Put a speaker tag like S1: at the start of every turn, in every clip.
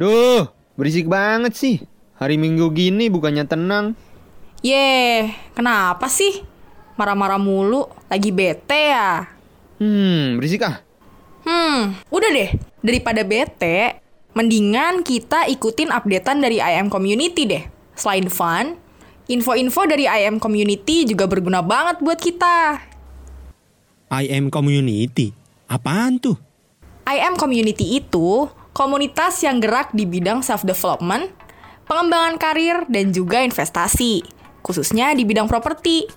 S1: Duh, berisik banget sih. Hari Minggu gini bukannya tenang.
S2: Yeh, kenapa sih? Marah-marah mulu, lagi bete ya?
S1: Hmm, berisik ah.
S2: Hmm, udah deh. Daripada bete, mendingan kita ikutin updatean dari IM Community deh. Selain fun, info-info dari IM Community juga berguna banget buat kita.
S3: IM Community? Apaan tuh?
S2: IM Community itu komunitas yang gerak di bidang self-development, pengembangan karir, dan juga investasi, khususnya di bidang properti.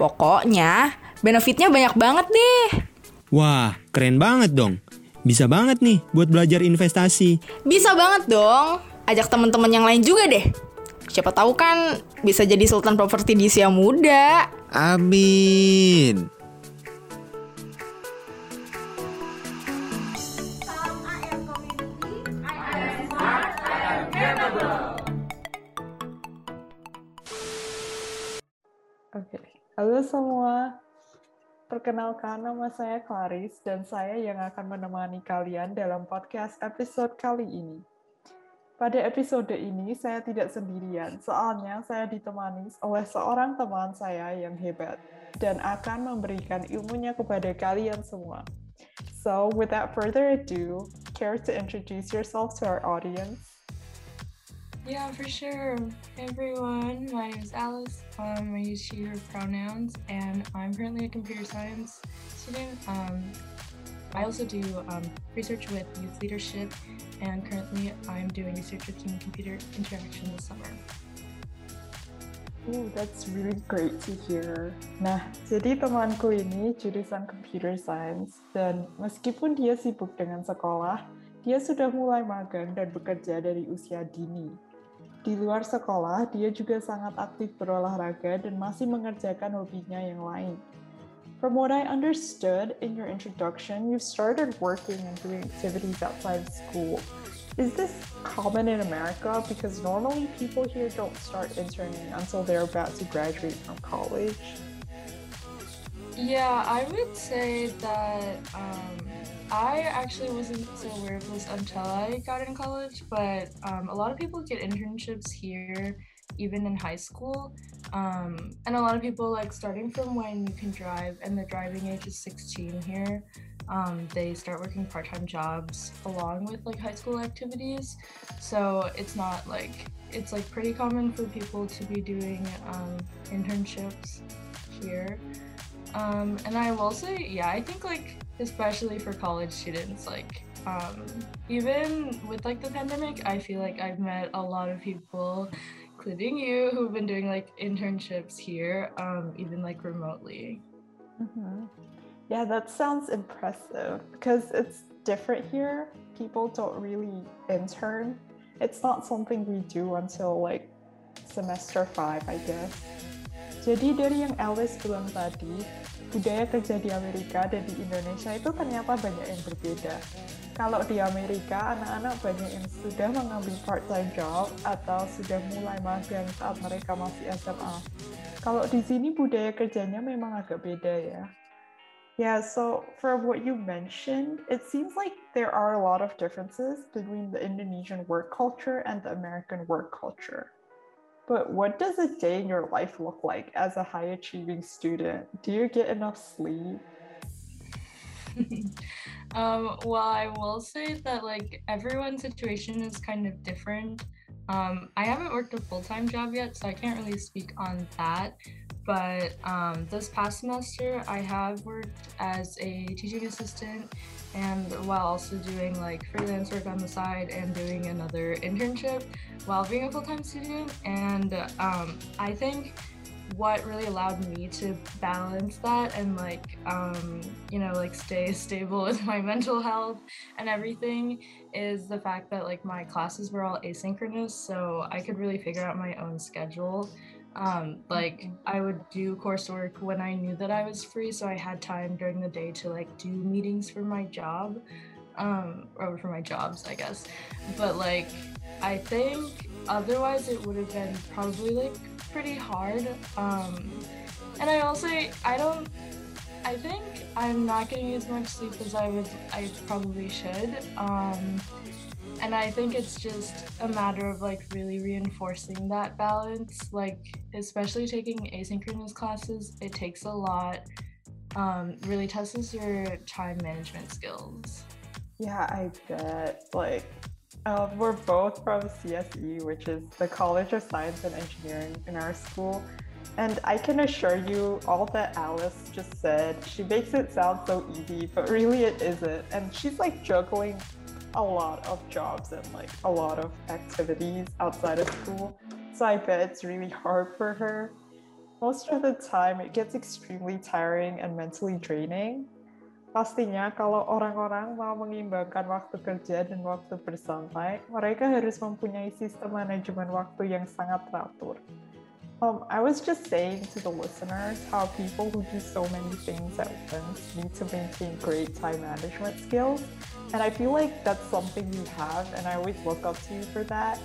S2: Pokoknya, benefitnya banyak banget deh.
S3: Wah, keren banget dong. Bisa banget nih buat belajar investasi.
S2: Bisa banget dong. Ajak teman-teman yang lain juga deh. Siapa tahu kan bisa jadi sultan properti di usia muda.
S1: Amin.
S4: Oke, halo semua. Perkenalkan nama saya Clarice dan saya yang akan menemani kalian dalam podcast episode kali ini. Pada episode ini saya tidak sendirian, soalnya saya ditemani oleh seorang teman saya yang hebat dan akan memberikan ilmunya kepada kalian semua. So, without further ado, care to introduce yourself to our audience?
S5: Yeah, for sure. Hey everyone, my name is Alice. Um, I use she, her pronouns, and I'm currently a computer science student. Um, I also do um, research with youth leadership, and currently I'm doing research with human computer interaction this summer.
S4: Oh, that's really great to hear. Nah, jadi temanku ini jurusan computer science, dan meskipun dia sibuk dengan sekolah, dia sudah mulai magang dan bekerja dari usia dini. Di luar sekolah, dia juga sangat aktif berolahraga dan masih mengerjakan hobinya yang lain. From what I understood in your introduction, you started working and doing activities outside of school. Is this common in America? Because normally people here don't start interning until they're about to graduate from college.
S5: Yeah, I would say that um, I actually wasn't so aware of this until I got in college, but um, a lot of people get internships here, even in high school. Um, and a lot of people, like starting from when you can drive and the driving age is 16 here, um, they start working part time jobs along with like high school activities. So it's not like, it's like pretty common for people to be doing um, internships here. Um, and I will say, yeah, I think like especially for college students, like um, even with like the pandemic, I feel like I've met a lot of people, including you, who've been doing like internships here, um, even like remotely.
S4: Mm-hmm. Yeah, that sounds impressive because it's different here. People don't really intern. It's not something we do until like semester five, I guess. Jadi dari yang Alice bilang tadi, budaya kerja di Amerika dan di Indonesia itu ternyata banyak yang berbeda. Kalau di Amerika, anak-anak banyak yang sudah mengambil part-time job atau sudah mulai magang saat mereka masih SMA. Kalau di sini budaya kerjanya memang agak beda ya. Yeah, so from what you mentioned, it seems like there are a lot of differences between the Indonesian work culture and the American work culture. But what does a day in your life look like as a high achieving student? Do you get enough sleep?
S5: um, well, I will say that like everyone's situation is kind of different. Um, I haven't worked a full time job yet, so I can't really speak on that. But um, this past semester, I have worked as a teaching assistant and while also doing like freelance work on the side and doing another internship while being a full-time student and um, i think what really allowed me to balance that and like um, you know like stay stable with my mental health and everything is the fact that like my classes were all asynchronous so i could really figure out my own schedule um, like I would do coursework when I knew that I was free, so I had time during the day to like do meetings for my job, um, or for my jobs, I guess. But like, I think otherwise it would have been probably like pretty hard. Um, and I also I don't. I think I'm not getting as much sleep as I would I probably should. Um, and I think it's just a matter of like really reinforcing that balance. Like, especially taking asynchronous classes, it takes a lot. Um, really tests your time management skills.
S4: Yeah, I bet. Like, um, we're both from CSE, which is the College of Science and Engineering in our school. And I can assure you, all that Alice just said, she makes it sound so easy, but really it isn't. And she's like juggling a lot of jobs and like a lot of activities outside of school. So I bet it's really hard for her. Most of the time, it gets extremely tiring and mentally draining. Pastinya kalau orang-orang mau mengimbangkan waktu kerja dan waktu bersantai, mereka harus mempunyai sistem manajemen waktu yang sangat teratur. Um, I was just saying to the listeners how people who do so many things at once need to maintain great time management skills. And I feel like that's something you have, and I always look up to you for that.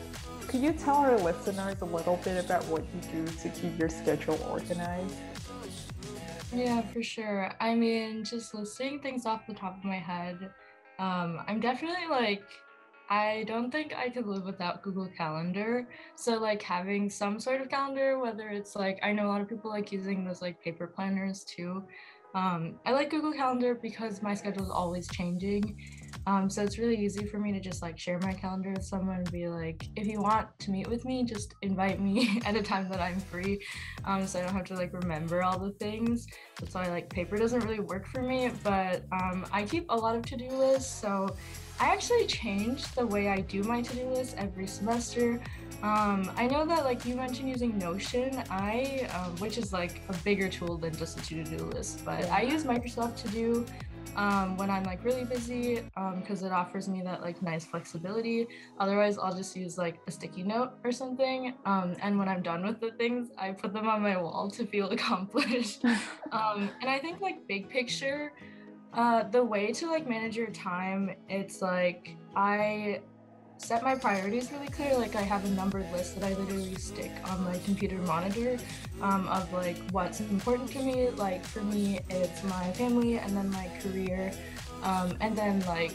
S4: Could you tell our listeners a little bit about what you do to keep your schedule organized?
S5: Yeah, for sure. I mean, just listing things off the top of my head, um, I'm definitely like, I don't think I could live without Google Calendar. So, like, having some sort of calendar, whether it's like, I know a lot of people like using those like paper planners too. Um, I like Google Calendar because my schedule is always changing. Um, so it's really easy for me to just like share my calendar with someone and be like, if you want to meet with me, just invite me at a time that I'm free. Um, so I don't have to like remember all the things. That's why like paper doesn't really work for me, but um, I keep a lot of to do lists. So I actually change the way I do my to do list every semester. Um, I know that like you mentioned using Notion, I um, which is like a bigger tool than just a to do list, but I use Microsoft To Do um, when I'm like really busy because it offers me that like nice flexibility. Otherwise, I'll just use like a sticky note or something. Um, and when I'm done with the things, I put them on my wall to feel accomplished. um, and I think like big picture, uh, the way to like manage your time, it's like I set my priorities really clear. Like I have a numbered list that I literally stick on my computer monitor um, of like what's important to me. Like for me, it's my family and then my career, um, and then like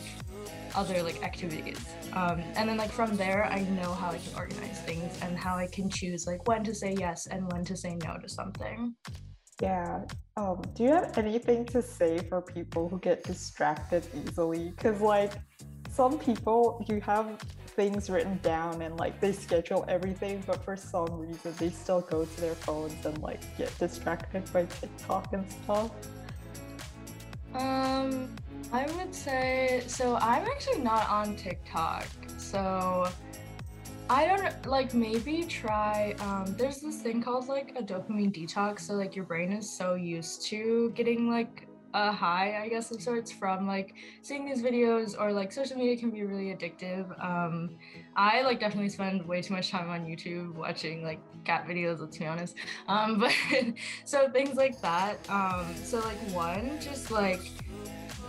S5: other like activities. Um, and then like from there, I know how I can organize things and how I can choose like when to say yes and when to say no to something.
S4: Yeah. Um, do you have anything to say for people who get distracted easily? Because, like, some people, you have things written down and, like, they schedule everything, but for some reason, they still go to their phones and, like, get distracted by TikTok and stuff.
S5: Um, I would say so. I'm actually not on TikTok, so I don't like maybe try. Um, there's this thing called like a dopamine detox. So like your brain is so used to getting like a high, I guess, of sorts from like seeing these videos or like social media can be really addictive. Um, I like definitely spend way too much time on YouTube watching like cat videos, let's be honest. Um, but so things like that. Um, so like one, just like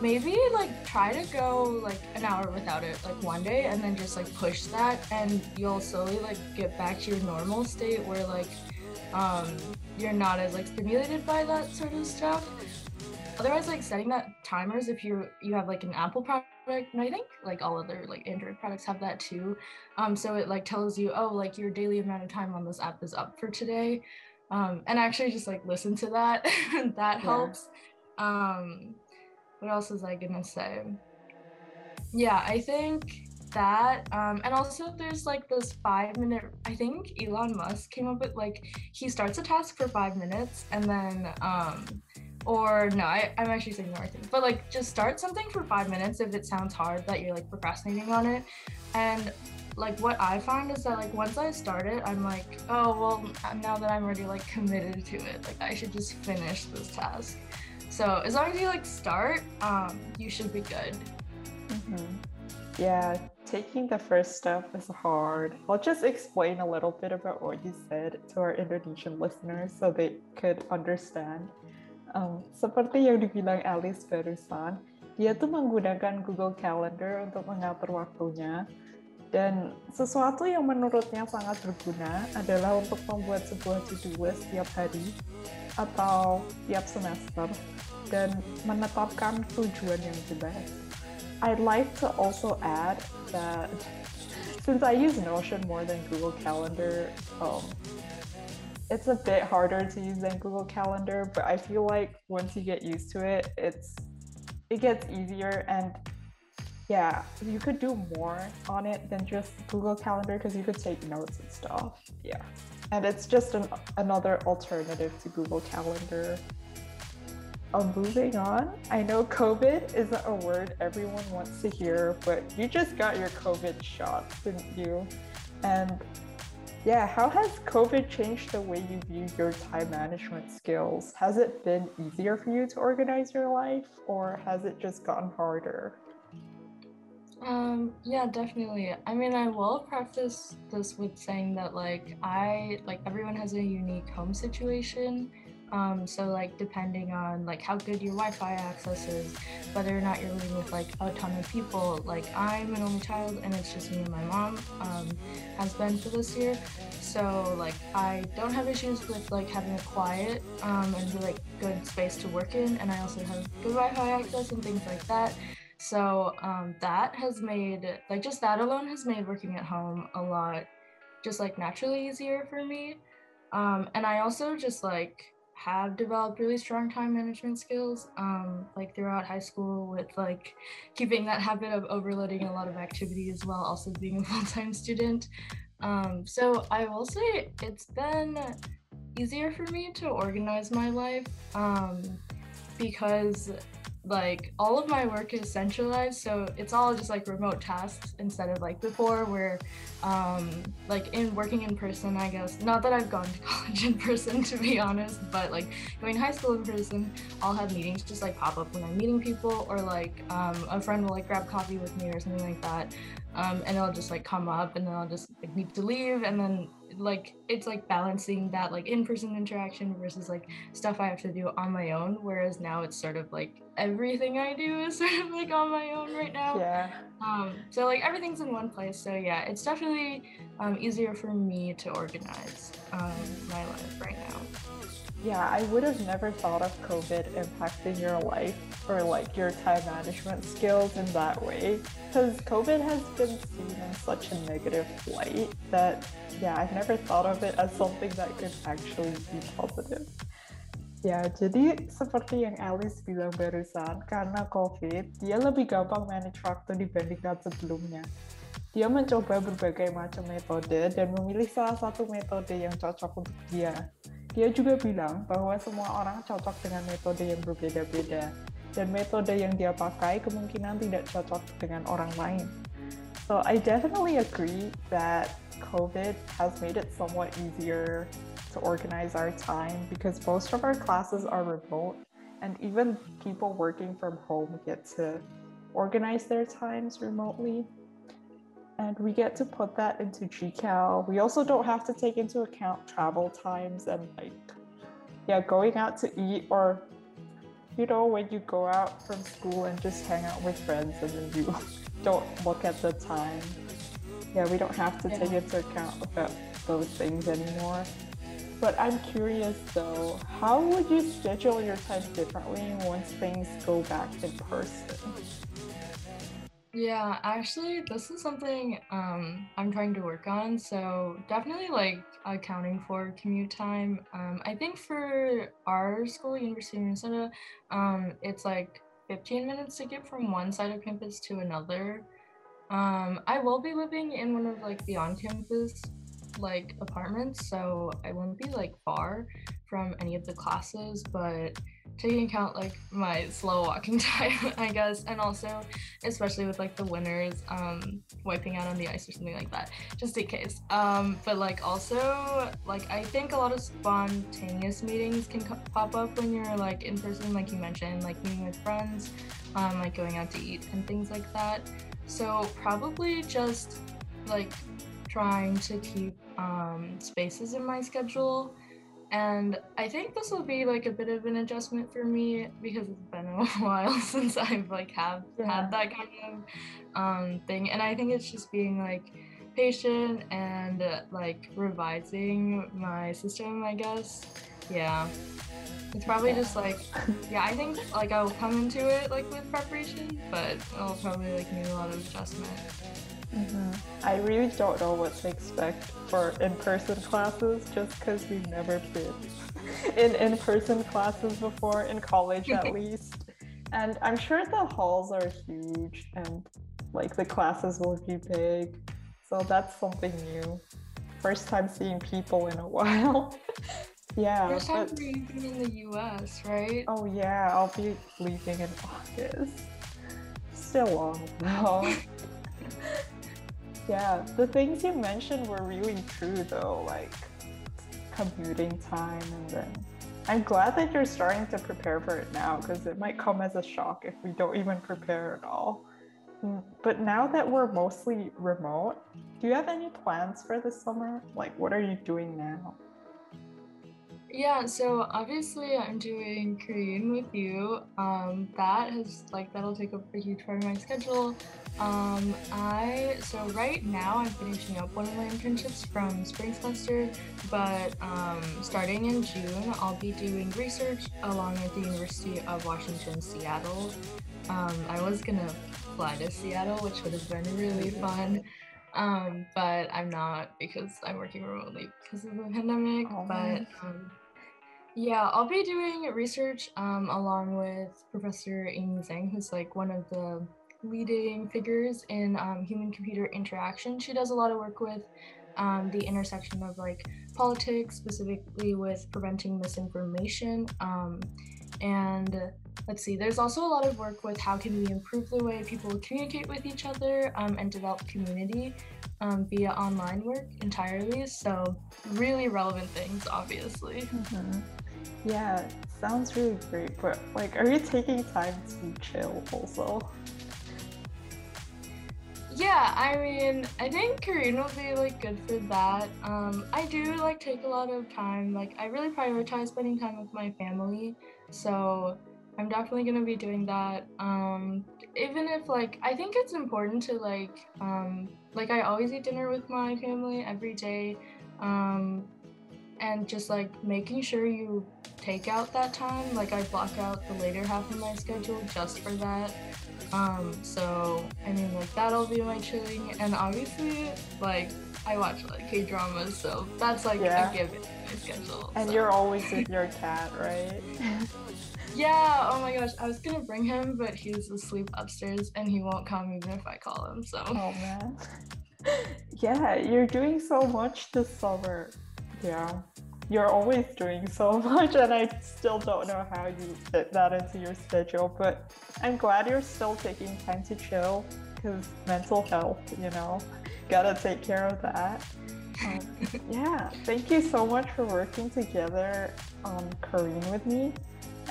S5: maybe like try to go like an hour without it like one day and then just like push that and you'll slowly like get back to your normal state where like um you're not as like stimulated by that sort of stuff otherwise like setting that timers if you you have like an apple product and i think like all other like android products have that too. Um so it like tells you oh like your daily amount of time on this app is up for today. Um and actually just like listen to that. That helps. Um what else is I gonna say? Yeah, I think that um, and also there's like this five minute i think elon musk came up with like he starts a task for five minutes and then um or no I, i'm actually saying more things but like just start something for five minutes if it sounds hard that you're like procrastinating on it and like what i find is that like once i start it i'm like oh well now that i'm already like committed to it like i should just finish this task so as long as you like start, um, you should be good.
S4: Mm-hmm. Yeah, taking the first step is hard. I'll just explain a little bit about what you said to our Indonesian listeners so they could understand. Um, seperti yang dibilang Alice barusan, dia tuh menggunakan Google Calendar untuk mengatur waktunya. Dan sesuatu yang menurutnya sangat berguna adalah untuk membuat sebuah to-do list hari atau tiap semester dan menetapkan tujuan yang jelas. I'd like to also add that since I use Notion more than Google Calendar, um, it's a bit harder to use than Google Calendar, but I feel like once you get used to it, it's it gets easier and yeah, you could do more on it than just Google Calendar because you could take notes and stuff. Yeah. And it's just an, another alternative to Google Calendar. Um, moving on, I know COVID isn't a word everyone wants to hear, but you just got your COVID shot, didn't you? And yeah, how has COVID changed the way you view your time management skills? Has it been easier for you to organize your life, or has it just gotten harder?
S5: Um, yeah, definitely. I mean, I will preface this with saying that like I like everyone has a unique home situation. Um, so like depending on like how good your Wi-Fi access is, whether or not you're living with like a ton of people. Like I'm an only child and it's just me and my mom. Um, has been for this year. So like I don't have issues with like having a quiet um, and like good space to work in, and I also have good Wi-Fi access and things like that. So um, that has made, like, just that alone has made working at home a lot just like naturally easier for me. Um, and I also just like have developed really strong time management skills um, like throughout high school with like keeping that habit of overloading a lot of activities while also being a full-time student. Um, so i will say it's been easier for me to organize my life um, because like all of my work is centralized so it's all just like remote tasks instead of like before where um like in working in person i guess. Not that i've gone to college in person to be honest but like going high school in person i'll have meetings just like pop up when i'm meeting people or like um, a friend will like grab coffee with me or something like that um, and it'll just like come up and then i'll just like need to leave and then like it's like balancing that like in-person interaction versus like stuff I have to do on my own. Whereas now it's sort of like everything I do is sort of like on my own right now.
S4: Yeah.
S5: Um, so like everything's in one place. So yeah, it's definitely um, easier for me to organize um, my life right now.
S4: Yeah, I would have never thought of COVID impacting your life or like your time management skills in that way. Because COVID has been seen in such a negative light that, yeah, I've never thought of it as something that could actually be positive. Ya, jadi seperti yang Alice bilang barusan, karena COVID, dia lebih gampang manage waktu dibandingkan sebelumnya. Dia mencoba berbagai macam metode dan memilih salah satu metode yang cocok untuk dia. Dia juga bilang bahwa semua orang cocok dengan metode yang berbeda-beda, dan metode yang dia pakai kemungkinan tidak cocok dengan orang lain. So I definitely agree that COVID has made it somewhat easier to organize our time because most of our classes are remote, and even people working from home get to organize their times remotely and we get to put that into GCal. We also don't have to take into account travel times and like, yeah, going out to eat or, you know, when you go out from school and just hang out with friends and then you don't look at the time. Yeah, we don't have to yeah. take into account about those things anymore. But I'm curious though, how would you schedule your time differently once things go back in person?
S5: Yeah, actually, this is something um, I'm trying to work on. So definitely like accounting for commute time. Um, I think for our school, University of Minnesota, um, it's like 15 minutes to get from one side of campus to another. Um, I will be living in one of like the on-campus like apartments, so I won't be like far from any of the classes, but taking account like my slow walking time, I guess, and also especially with like the winners um, wiping out on the ice or something like that, just in case. Um, but like also like I think a lot of spontaneous meetings can co- pop up when you're like in person, like you mentioned, like meeting with friends, um, like going out to eat and things like that. So probably just like trying to keep um, spaces in my schedule and I think this will be like a bit of an adjustment for me because it's been a while since I've like have yeah. had that kind of um, thing. And I think it's just being like patient and uh, like revising my system, I guess. Yeah. It's probably just like, yeah, I think like I'll come into it like with preparation, but I'll probably like need a lot of adjustment.
S4: Mhm. I really don't know what to expect for in-person classes just because we've never been in in-person classes before in college at least. And I'm sure the halls are huge and like the classes will be big. So that's something new. First time seeing people in a while. Yeah.
S5: First time
S4: but-
S5: in the US, right?
S4: Oh yeah, I'll be leaving in August. Still long though. yeah, the things you mentioned were really true though, like commuting time and then I'm glad that you're starting to prepare for it now because it might come as a shock if we don't even prepare at all. Mm, But now that we're mostly remote, do you have any plans for the summer? Like, what are you doing now?
S5: Yeah, so obviously I'm doing Korean with you. Um, that has like that'll take up a huge part of my schedule. Um, I so right now I'm finishing up one of my internships from spring semester, but um, starting in June I'll be doing research along with the University of Washington Seattle. Um, I was gonna fly to Seattle, which would have been really fun. Um, but I'm not because I'm working remotely because of the pandemic.
S4: Oh,
S5: but um, yeah, I'll be doing research um, along with Professor Amy Zhang, who's like one of the leading figures in um, human computer interaction. She does a lot of work with um, the intersection of like politics, specifically with preventing misinformation. Um, and uh, let's see, there's also a lot of work with how can we improve the way people communicate with each other um, and develop community um, via online work entirely. So, really relevant things, obviously.
S4: Mhm. Yeah, sounds really great. But like, are you taking time to chill also?
S5: Yeah, I mean, I think Korean will be like good for that. Um, I do like take a lot of time. Like, I really prioritize spending time with my family, so I'm definitely gonna be doing that. Um, even if like, I think it's important to like, um, like I always eat dinner with my family every day, um, and just like making sure you take out that time. Like, I block out the later half of my schedule just for that. Um, so I mean like that'll be my chilling and obviously like I watch like K dramas, so that's like
S4: Yeah.
S5: a given in my schedule.
S4: And
S5: so.
S4: you're always with your cat, right?
S5: Yeah, oh my gosh, I was gonna bring him, but he's asleep upstairs and he won't come even if I call him, so
S4: Oh man. Yeah, you're doing so much this summer. Yeah. You're always doing so much, and I still don't know how you fit that into your schedule. But I'm glad you're still taking time to chill because mental health, you know, gotta take care of that. Um, yeah, thank you so much for working together on Korean with me.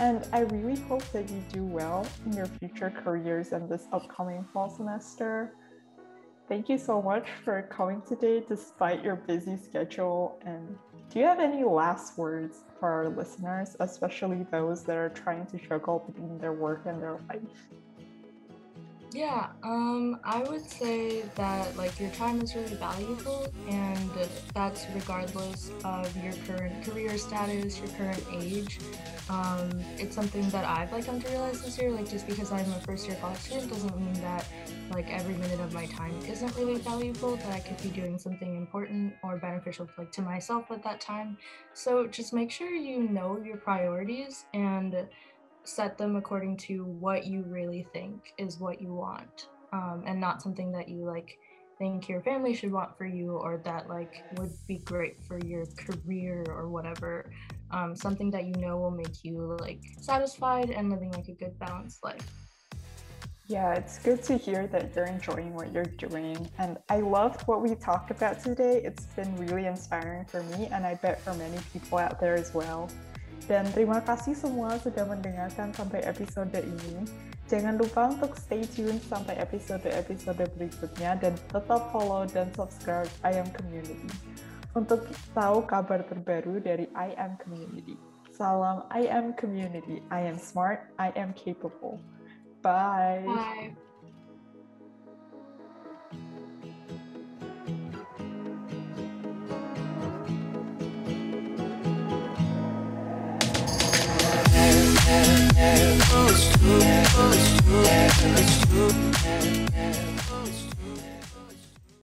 S4: And I really hope that you do well in your future careers and this upcoming fall semester. Thank you so much for coming today despite your busy schedule. And do you have any last words for our listeners, especially those that are trying to juggle between their work and their life?
S5: Yeah, um, I would say that like your time is really valuable, and that's regardless of your current career status, your current age. Um, it's something that I've like come to realize this year. Like just because I'm a first year college student doesn't mean that like every minute of my time isn't really valuable. That I could be doing something important or beneficial like to myself at that time. So just make sure you know your priorities and set them according to what you really think is what you want um, and not something that you like think your family should want for you or that like would be great for your career or whatever um, something that you know will make you like satisfied and living like a good balanced life
S4: Yeah, it's good to hear that you're enjoying what you're doing. And I loved what we talked about today. It's been really inspiring for me, and I bet for many people out there as well. Dan terima kasih semua sudah mendengarkan sampai episode ini. Jangan lupa untuk stay tune sampai episode-episode berikutnya dan tetap follow dan subscribe I Am Community untuk tahu kabar terbaru dari I Am Community. Salam I Am Community. I am smart. I am capable. Bye.
S5: bye
S6: It's true. It's true. It's true.